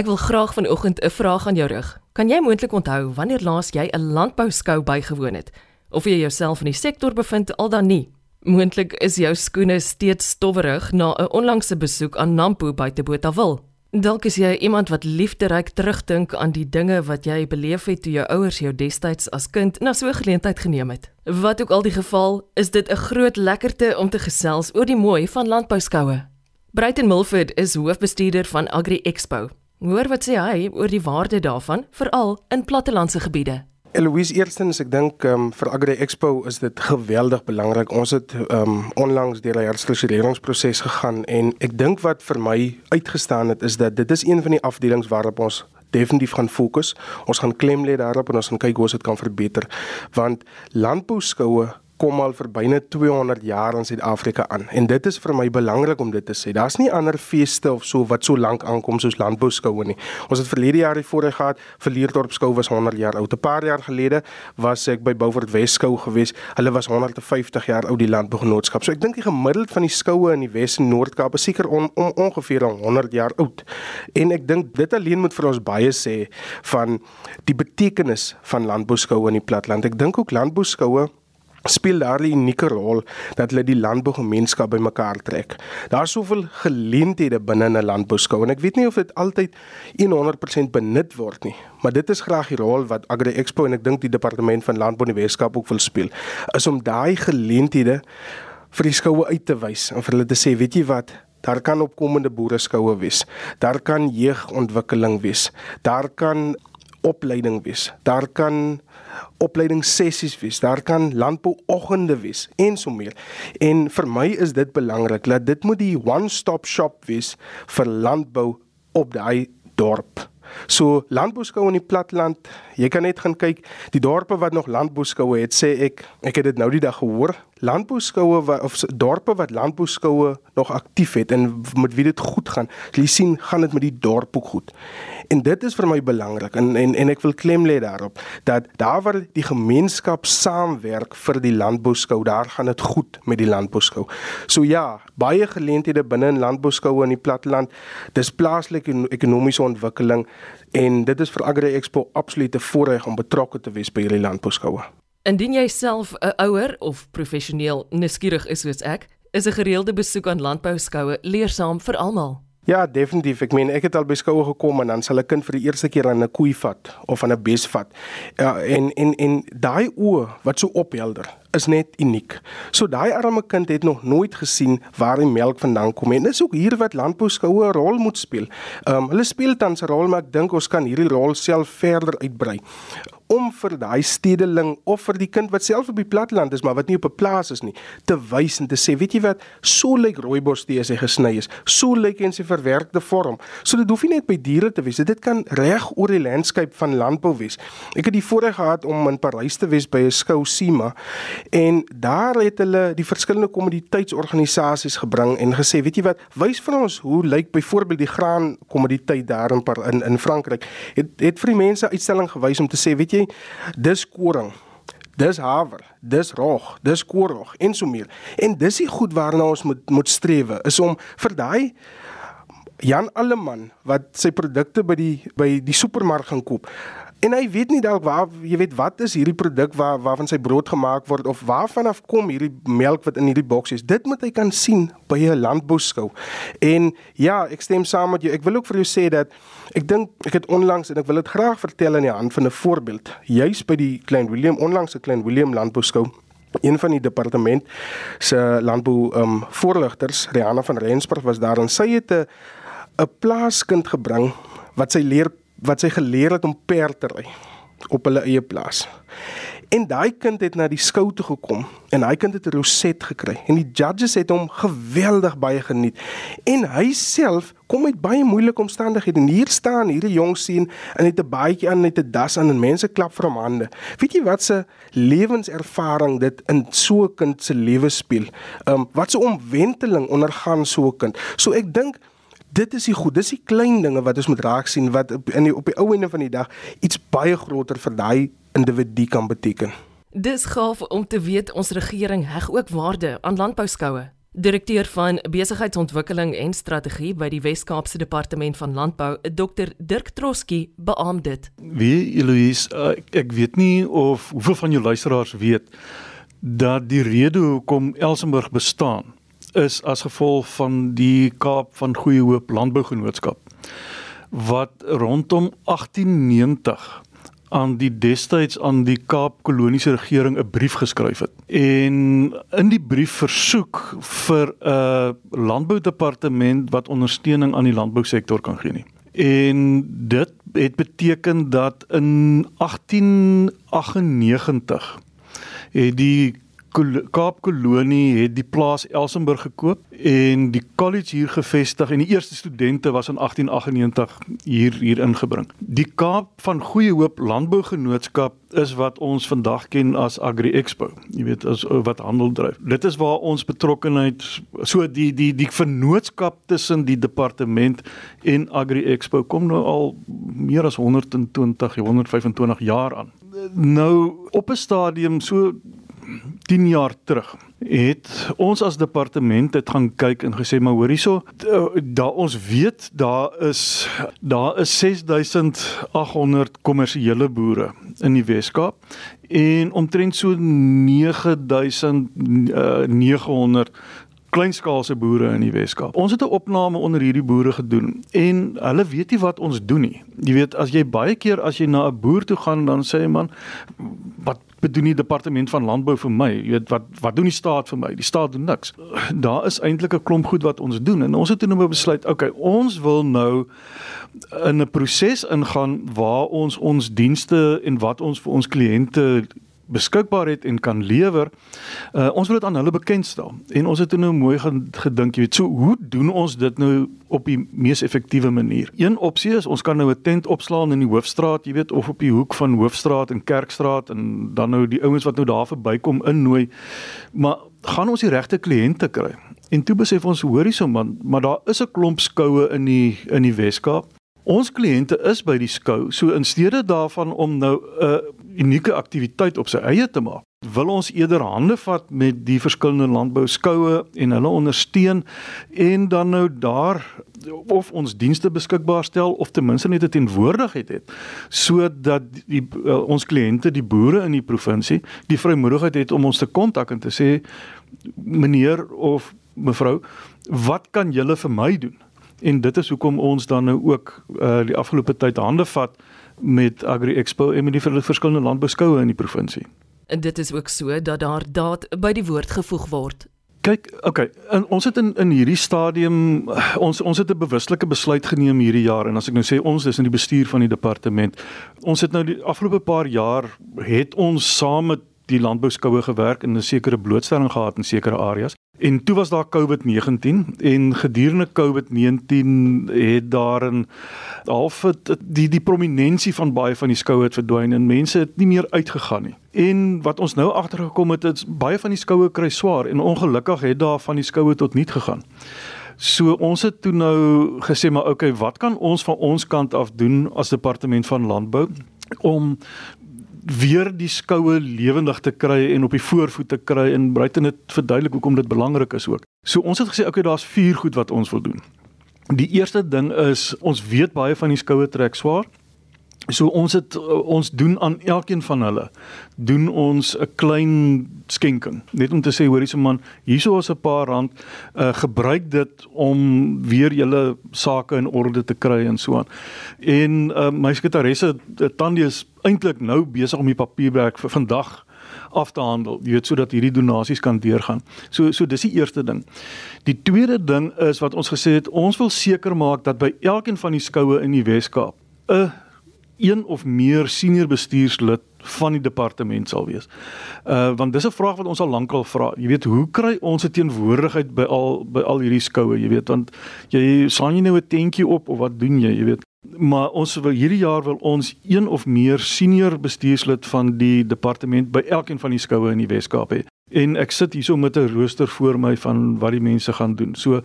Ek wil graag vanoggend 'n vraag aan jou rig. Kan jy moontlik onthou wanneer laas jy 'n landbouskou bygewoon het? Of jy jouself in die sektor bevind al dan nie? Moontlik is jou skoene steeds stowwerig na 'n onlangse besoek aan Nampo buite Botawil. Dalk is jy iemand wat liefderyk terugdink aan die dinge wat jy beleef het toe jou ouers jou destyds as kind na so 'n geleentheid geneem het. Wat ook al die geval, is dit 'n groot lekkerte om te gesels oor die mooi van landbouskoue. Bruiten Milford is hoofbestuurder van Agri Expo. Hoor wat sê hy oor die waarde daarvan, veral in plattelandse gebiede. Eloise eerstens ek dink um, vir Agri Expo is dit geweldig belangrik. Ons het um, onlangs deur 'n herstruktureringsproses gegaan en ek dink wat vir my uitgestaan het is dat dit is een van die afdelings waarop ons definitief gaan fokus. Ons gaan klem lê daarop en ons gaan kyk hoe ons dit kan verbeter want landbouskoue kom al vir byna 200 jaar in Suid-Afrika aan. En dit is vir my belangrik om dit te sê. Daar's nie ander feeste of so wat so lank aankom soos landbouskoue nie. Ons het verlede jaar die voorreg gehad, Verleerdorp skou was 100 jaar oud. 'n Paar jaar gelede was ek by Beaufort Weskou gewees. Hulle was 150 jaar oud die landbougenootskap. So ek dink die gemiddeld van die skoue in die Wes en Noord-Kaap is seker on, on, ongeveer 100 jaar oud. En ek dink dit alleen moet vir ons baie sê van die betekenis van landbouskoue in die platland. Ek dink ook landbouskoue speel daar 'n unieke rol dat hulle die landbougemeenskap bymekaar trek. Daar's soveel geleenthede binne 'n landbouskou en ek weet nie of dit altyd 100% benut word nie, maar dit is graag die rol wat Agri Expo en ek dink die departement van landbou in die Weskaap ook wil speel, is om daai geleenthede vir die skoue uit te wys en vir hulle te sê, weet jy wat, daar kan opkomende boere skoue wees. Daar kan jeugontwikkeling wees. Daar kan opleiding wees. Daar kan opleidingssessies wees. Daar kan landbouoggende wees en so meer. En vir my is dit belangrik dat dit moet die one-stop shop wees vir landbou op daai dorp. So landbouskou in die platland, jy kan net gaan kyk, die dorpe wat nog landbouskoue het, sê ek, ek het dit nou die dag gehoor, landbouskoue of dorpe wat landbouskoue nog aktief het en met wie dit goed gaan. Jy sien, gaan dit met die dorp ook goed. En dit is vir my belangrik en en en ek wil klem lê daarop dat daar waar die gemeenskap saamwerk vir die landbouskou, daar gaan dit goed met die landbouskou. So ja, baie geleenthede binne in landbouskoue in die platteland. Dis plaaslike ekonomiese ontwikkeling en dit is vir Agri Expo absolute voorreg om betrokke te wees by hierdie landbouskoue. Indien jy self 'n ouer of professioneel nuuskierig is soos ek, is 'n gereelde besoek aan landbouskoue leersaam vir almal. Ja, definitief. Ek meen ek het al by skoue gekom en dan sal 'n kind vir die eerste keer aan 'n koei vat of aan 'n bes vat. Ja, en en en daai oë wat so ophelder is net uniek. So daai arme kind het nog nooit gesien waar die melk vandaan kom en dis ook hier wat landbouskoue 'n rol moet speel. Ehm um, hulle speel tans 'n rol, maar ek dink ons kan hierdie rol self verder uitbrei. Om vir daai stedeling of vir die kind wat self op die platteland is maar wat nie op 'n plaas is nie te wys en te sê weet jy wat? So lyk rooibos tee as hy gesny is. So lyk in sy verwerkte vorm. So dit hoef nie net by diere te wees dit kan reg oor die landscape van landbou wees. Ek het die voorreg gehad om in Parys te wees by 'n skou SIMA en daar het hulle die verskillende kommoditeitsorganisasies gebring en gesê weet jy wat? Wys vir ons hoe lyk byvoorbeeld die graan kommoditeit daar in in, in Frankryk het het vir die mense uitstalling gewys om te sê weet jy dis koring dis haver dis rog dis korrog en so meer. En dis die goed waarna ons moet moet strewe is om vir daai Jan Alleman wat sy produkte by die by die supermark gaan koop En hy weet nie dalk waar jy weet wat is hierdie produk waar waarvan sy brood gemaak word of waarvan af kom hierdie melk wat in hierdie boks is. Dit moet hy kan sien by 'n landbouskou. En ja, ek stem saam met jou. Ek wil ook vir jou sê dat ek dink ek het onlangs en ek wil dit graag vertel in die hand van 'n voorbeeld. Juis by die Klein Willem onlangs se Klein Willem landbouskou Een van die departement se landbou ehm um, voorligters, Rihanna van Rensburg was daar en sy het 'n 'n plaaskind gebring wat sy leer wat sy geleer het om perd te ry op hulle eie plaas. En daai kind het na die skou toe gekom en hy kind het 'n roset gekry en die judges het hom geweldig baie geniet. En hy self kom uit baie moeilike omstandighede en hier staan hierdie jong sien en het 'n baadjie aan net 'n das aan en mense klap vir hom hande. Weet jy wat se lewenservaring dit in so 'n kind se lewe speel? Ehm um, wat se omwenteling ondergaan so 'n kind? So ek dink dit is die goed, dis die klein dinge wat ons moet raak sien wat op in die, op die ou ende van die dag iets baie groter vir daai individu kan beteken. Dis gaaf om te weet ons regering heg ook waarde aan landbouskoue. Direkteur van Besigheidsontwikkeling en Strategie by die Wes-Kaapse Departement van Landbou, Dr Dirk Troski, beamoed dit. Wie Eloise, uh, ek weet nie of hoeveel van jou luisteraars weet dat die rede hoekom Elsenburg bestaan is as gevolg van die Kaap van Goeie Hoop Landbougenootskap wat rondom 1890 aan die destyds aan die Kaap koloniese regering 'n brief geskryf het. En in die brief versoek vir 'n landboudepartement wat ondersteuning aan die landbousektor kan gee nie. En dit het beteken dat in 1898 het die Kaap kolonie het die plaas Elsenburg gekoop en die college hier gevestig en die eerste studente was in 1898 hier hier ingebring. Die Kaap van Goeie Hoop Landbougenootskap is wat ons vandag ken as Agri Expo. Jy weet as wat handel dryf. Dit is waar ons betrokkenheid so die die die vennootskap tussen die departement en Agri Expo kom nou al meer as 120 125 jaar aan. Nou op 'n stadium so 10 jaar terug het ons as departement het gaan kyk en gesê maar hoor hierso daar ons weet daar is daar is 6800 kommersiële boere in die Weskaap en omtrent so 9900 kleinskaalse boere in die Weskaap. Ons het 'n opname onder hierdie boere gedoen en hulle weet nie wat ons doen nie. Jy weet as jy baie keer as jy na 'n boer toe gaan dan sê jy man bedoel die departement van landbou vir my? Jy weet wat wat doen die staat vir my? Die staat doen niks. Daar is eintlik 'n klomp goed wat ons doen en ons het toe nou besluit, okay, ons wil nou in 'n proses ingaan waar ons ons dienste en wat ons vir ons kliënte beskikbaar het en kan lewer. Uh, ons wil dit aan hulle bekendstel. En ons het nou mooi gedink, jy weet, so hoe doen ons dit nou op die mees effektiewe manier? Een opsie is ons kan nou 'n tent opslaan in die hoofstraat, jy weet, of op die hoek van Hoofstraat en Kerkstraat en dan nou die ouens wat nou daar verbykom innooi. Maar gaan ons die regte kliënte kry? En toe besef ons hoorie so man, maar daar is 'n klomp skoue in die in die Weskaap. Ons kliënte is by die skou, so in steede daarvan om nou 'n uh, unieke aktiwiteit op sy eie te maak, wil ons eerder hande vat met die verskillende landbouskoue en hulle ondersteun en dan nou daar of ons dienste beskikbaar stel of ten minste net 'n teenwoordigheid het sodat die uh, ons kliënte, die boere in die provinsie, die vrymoedigheid het om ons te kontak en te sê meneer of mevrou, wat kan julle vir my doen? En dit is hoekom ons dan nou ook uh die afgelope tyd hande vat met Agri Expo en met die verskillende landbouskoue in die provinsie. En dit is ook so dat daar daad by die woord gevoeg word. Kyk, okay, in, ons het in in hierdie stadium ons ons het 'n bewuslike besluit geneem hierdie jaar en as ek nou sê ons is in die bestuur van die departement. Ons het nou die afgelope paar jaar het ons saam met die landbouskoue gewerk en 'n sekere blootstelling gehad in sekere areas. En toe was daar COVID-19 en gedurende COVID-19 het daar 'n half die die prominensie van baie van die skoue het verdwyn en mense het nie meer uitgegaan nie. En wat ons nou agtergekom het, is baie van die skoue kry swaar en ongelukkig het daar van die skoue tot niet gegaan. So ons het toe nou gesê maar okay, wat kan ons van ons kant af doen as departement van landbou om weer die skoue lewendig te kry en op die voorvoet te kry en buite net verduidelik hoekom dit belangrik is ook. So ons het gesê okay, daar's vier goed wat ons wil doen. Die eerste ding is ons weet baie van die skoue trek swaar. So ons het uh, ons doen aan elkeen van hulle doen ons 'n klein skenking net om te sê hoorie se man hierso is 'n paar rand uh, gebruik dit om weer julle sake in orde te kry en so aan. En uh, my sekretaresse uh, Tandie is eintlik nou besig om die papierwerk vir vandag af te handel, jy weet sodat hierdie donasies kan deurgaan. So so dis die eerste ding. Die tweede ding is wat ons gesê het, ons wil seker maak dat by elkeen van die skoue in die Wes-Kaap 'n een of meer senior bestuurslid van die departement sal wees. Uh want dis 'n vraag wat ons al lankal vra. Jy weet, hoe kry ons 'n teenwoordigheid by al by al hierdie skoue, jy weet, want jy saan jy nou 'n tentjie op of wat doen jy, jy weet. Maar ons wil hierdie jaar wil ons een of meer senior bestuurslid van die departement by elkeen van die skoue in die Wes-Kaap hê en ek sit hierso met 'n rooster voor my van wat die mense gaan doen. So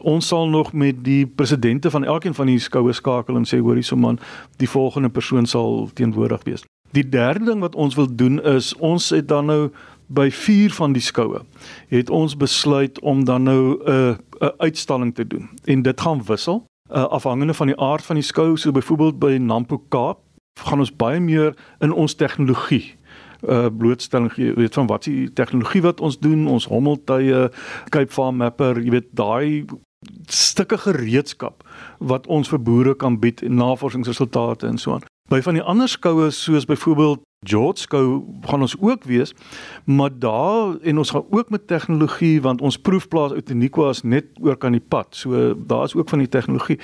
ons sal nog met die presidente van elkeen van die skoue skakel en sê hoor hierso man, die volgende persoon sal teenwoordig wees. Die derde ding wat ons wil doen is ons het dan nou by 4 van die skoue het ons besluit om dan nou 'n uh, 'n uitstalling te doen. En dit gaan wissel uh, afhangende van die aard van die skou, so byvoorbeeld by Nampo Kaap gaan ons baie meer in ons tegnologie uh blootstelling gee weet van wat die tegnologie wat ons doen ons hommeltuie Cape Farm Mapper jy weet daai stukke gereedskap wat ons vir boere kan bied en navorsingsresultate en so aan. By van die ander skoue soos byvoorbeeld George skou gaan ons ook wees, maar daar en ons gaan ook met tegnologie want ons proefplaas uit Unikwa is net oor kan die pad. So daar is ook van die tegnologie.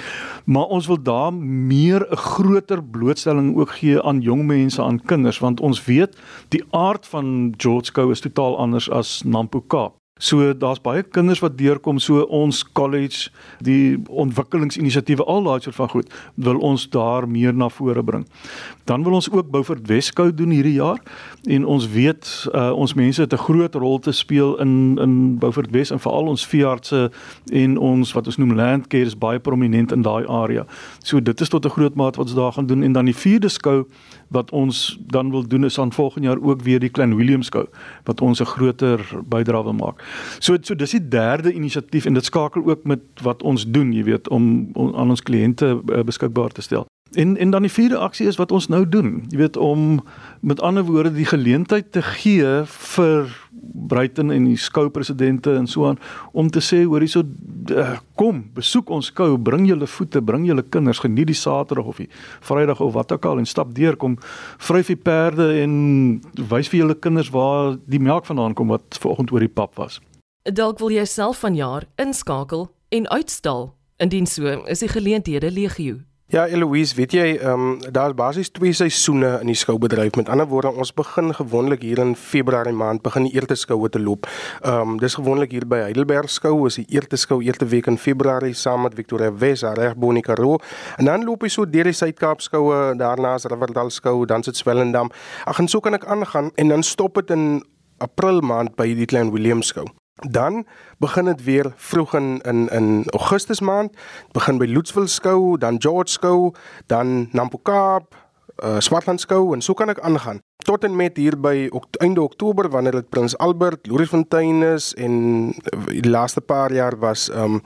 Maar ons wil daar meer 'n groter blootstelling ook gee aan jong mense, aan kinders want ons weet die aard van George skou is totaal anders as Nampo Kaap. So daar's baie kinders wat deurkom so ons college die ontwikkelingsinisiatiewe al daai soort van goed wil ons daar meer na vore bring. Dan wil ons ook Beaufort Weskou doen hierdie jaar en ons weet uh, ons mense het 'n groot rol te speel in in Beaufort Wes en veral ons veeartse en ons wat ons noem landcare is baie prominent in daai area. So dit is tot 'n groot mate wat ons daar gaan doen en dan die vierde skou wat ons dan wil doen is aan volgende jaar ook weer die Klein Willem skou wat ons 'n groter bydrae wil maak. So so dis die derde inisiatief en dit skakel ook met wat ons doen, jy weet, om, om aan ons kliënte uh, beskikbaar te stel. En en dan die vierde aksie is wat ons nou doen. Jy weet om met ander woorde die geleentheid te gee vir Bruiten en die skoupresidente en so aan om te sê hoor hierso uh, kom besoek ons skou bring julle voete bring julle kinders geniet die Saterdag of die Vrydag of wat ook al en stap deur kom vryf die perde en wys vir julle kinders waar die melk vandaan kom wat vanoggend oor die pap was. Dalk wil jy self vanjaar inskakel en uitstal. Indien so, is die geleenthede legio. Ja, Eloise, weet jy, ehm um, daar's basies twee seisoene in die skoubedryf. Met ander woorde, ons begin gewoonlik hier in Februarie maand begin die eerste skoue te loop. Ehm um, dis gewoonlik hier by Heidelberg skou, is die eerste skou eerste week in Februarie saam met Victoria Wes, reg Bonica Ro. En dan loop hy so deur die Suid-Kaap skoue, daarna is Riverdal skou, dan sit Swellendam. Ag en so kan ek aangaan en dan stop dit in April maand by die Klein Willem skou. Dan begin dit weer vroeg in in in Augustus maand, begin by Loetsville skou, dan George skou, dan Nampo Kaap, uh, Swartland skou en so kan ek aangaan. Tot en met hier by ok einde Oktober wanneer dit Prins Albert, Louriersfontein is en die laaste paar jaar was um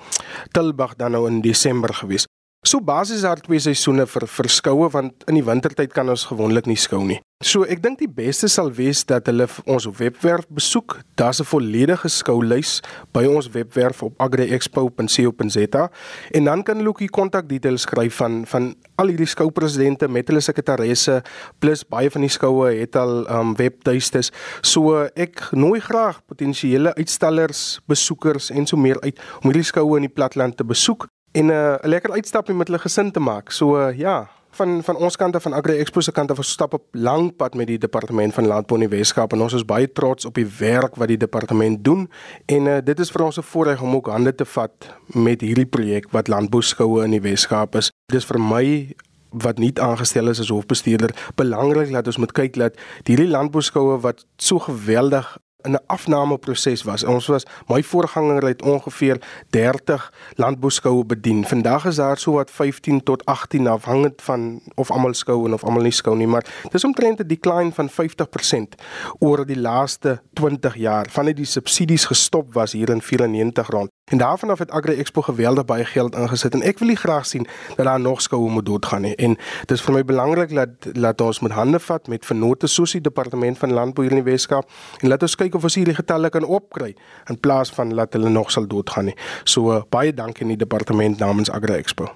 Tilbag dan nou in Desember gewees. So basies daar twee seisoene vir verskoue want in die wintertyd kan ons gewoonlik nie skou nie. So ek dink die beste sal wees dat hulle ons webwerf besoek. Daar's 'n volledige skoulys by ons webwerf op agriexpo.co.za en dan kan hulle ook die kontakdetails skryf van van al hierdie skoupresidente met hulle sekretaresse plus baie van die skoue het al um webtuistes. So ek nooi graag potensiële uitstallers, besoekers en so meer uit om hierdie skoue in die platland te besoek en uh, 'n lekker uitstapie met hulle gesin te maak. So uh, ja, van van ons kant af van Agri Expo se kant af ons stap op lank pad met die departement van landbou in die Weskaap en ons is baie trots op die werk wat die departement doen en uh, dit is vir ons 'n voorreg om ook hande te vat met hierdie projek wat landbou skoue in die Weskaap is. Dis vir my wat nie aangestel is as hofbestuurder belangrik dat ons moet kyk dat hierdie landbouskoue wat so geweldig in 'n afnameproses was. Ons was my voorganger het ongeveer 30 landbouskoue bedien. Vandag is daar so wat 15 tot 18 afhangend van of almal skou en of almal nie skou nie, maar dis omtrent 'n decline van 50% oor die laaste 20 jaar vandat die subsidies gestop was hier in 94 rand. En daarvan af het Agri Expo geweldig baie geld ingesit en ek wil nie graag sien dat daar nog skoue moet doodgaan nie. En dit is vir my belangrik dat laat ons met hande vat met vennote soos die departement van landbou hier in die Weskaap en laat ons kyk of ons hierdie getalle kan opkry in plaas van laat hulle nog sal doodgaan nie. So uh, baie dankie aan die departement namens Agri Expo.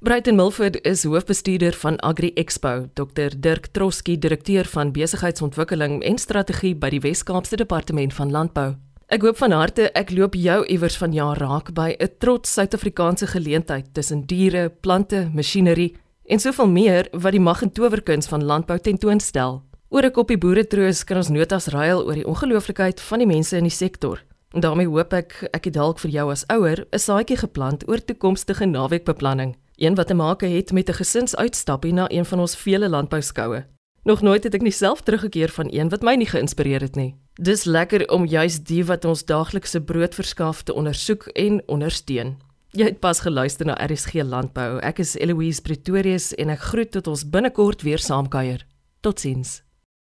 Brighton Milford is hoofbestuurder van Agri Expo. Dr Dirk Troski, direkteur van besigheidsontwikkeling en strategie by die Wes-Kaapse Departement van Landbou. Ek hoop van harte ek loop jou iewers van jaar raak by 'n trots Suid-Afrikaanse geleentheid tussen diere, plante, masjinerie en soveel meer wat die mag en towerkuns van landbou tentoonstel. Oor ek op die boere troos kan ons notas ruil oor die ongelooflikheid van die mense in die sektor. En daarmee hoop ek ek het dalk vir jou as ouer 'n saadjie geplant oor toekomstige naweekbeplanning, een wat te maak het met 'n gesinsuitstappie na een van ons vele landbouskoue. Nog nooit het ek nie self teruggekeer van een wat my nie geïnspireer het nie. Dis lekker om juis die wat ons daaglikse brood verskaf te ondersoek en ondersteun. Jy het pas geluister na RSG Landbou. Ek is Eloise Pretorius en ek groet tot ons binnekort weer saamkuier. Totsiens.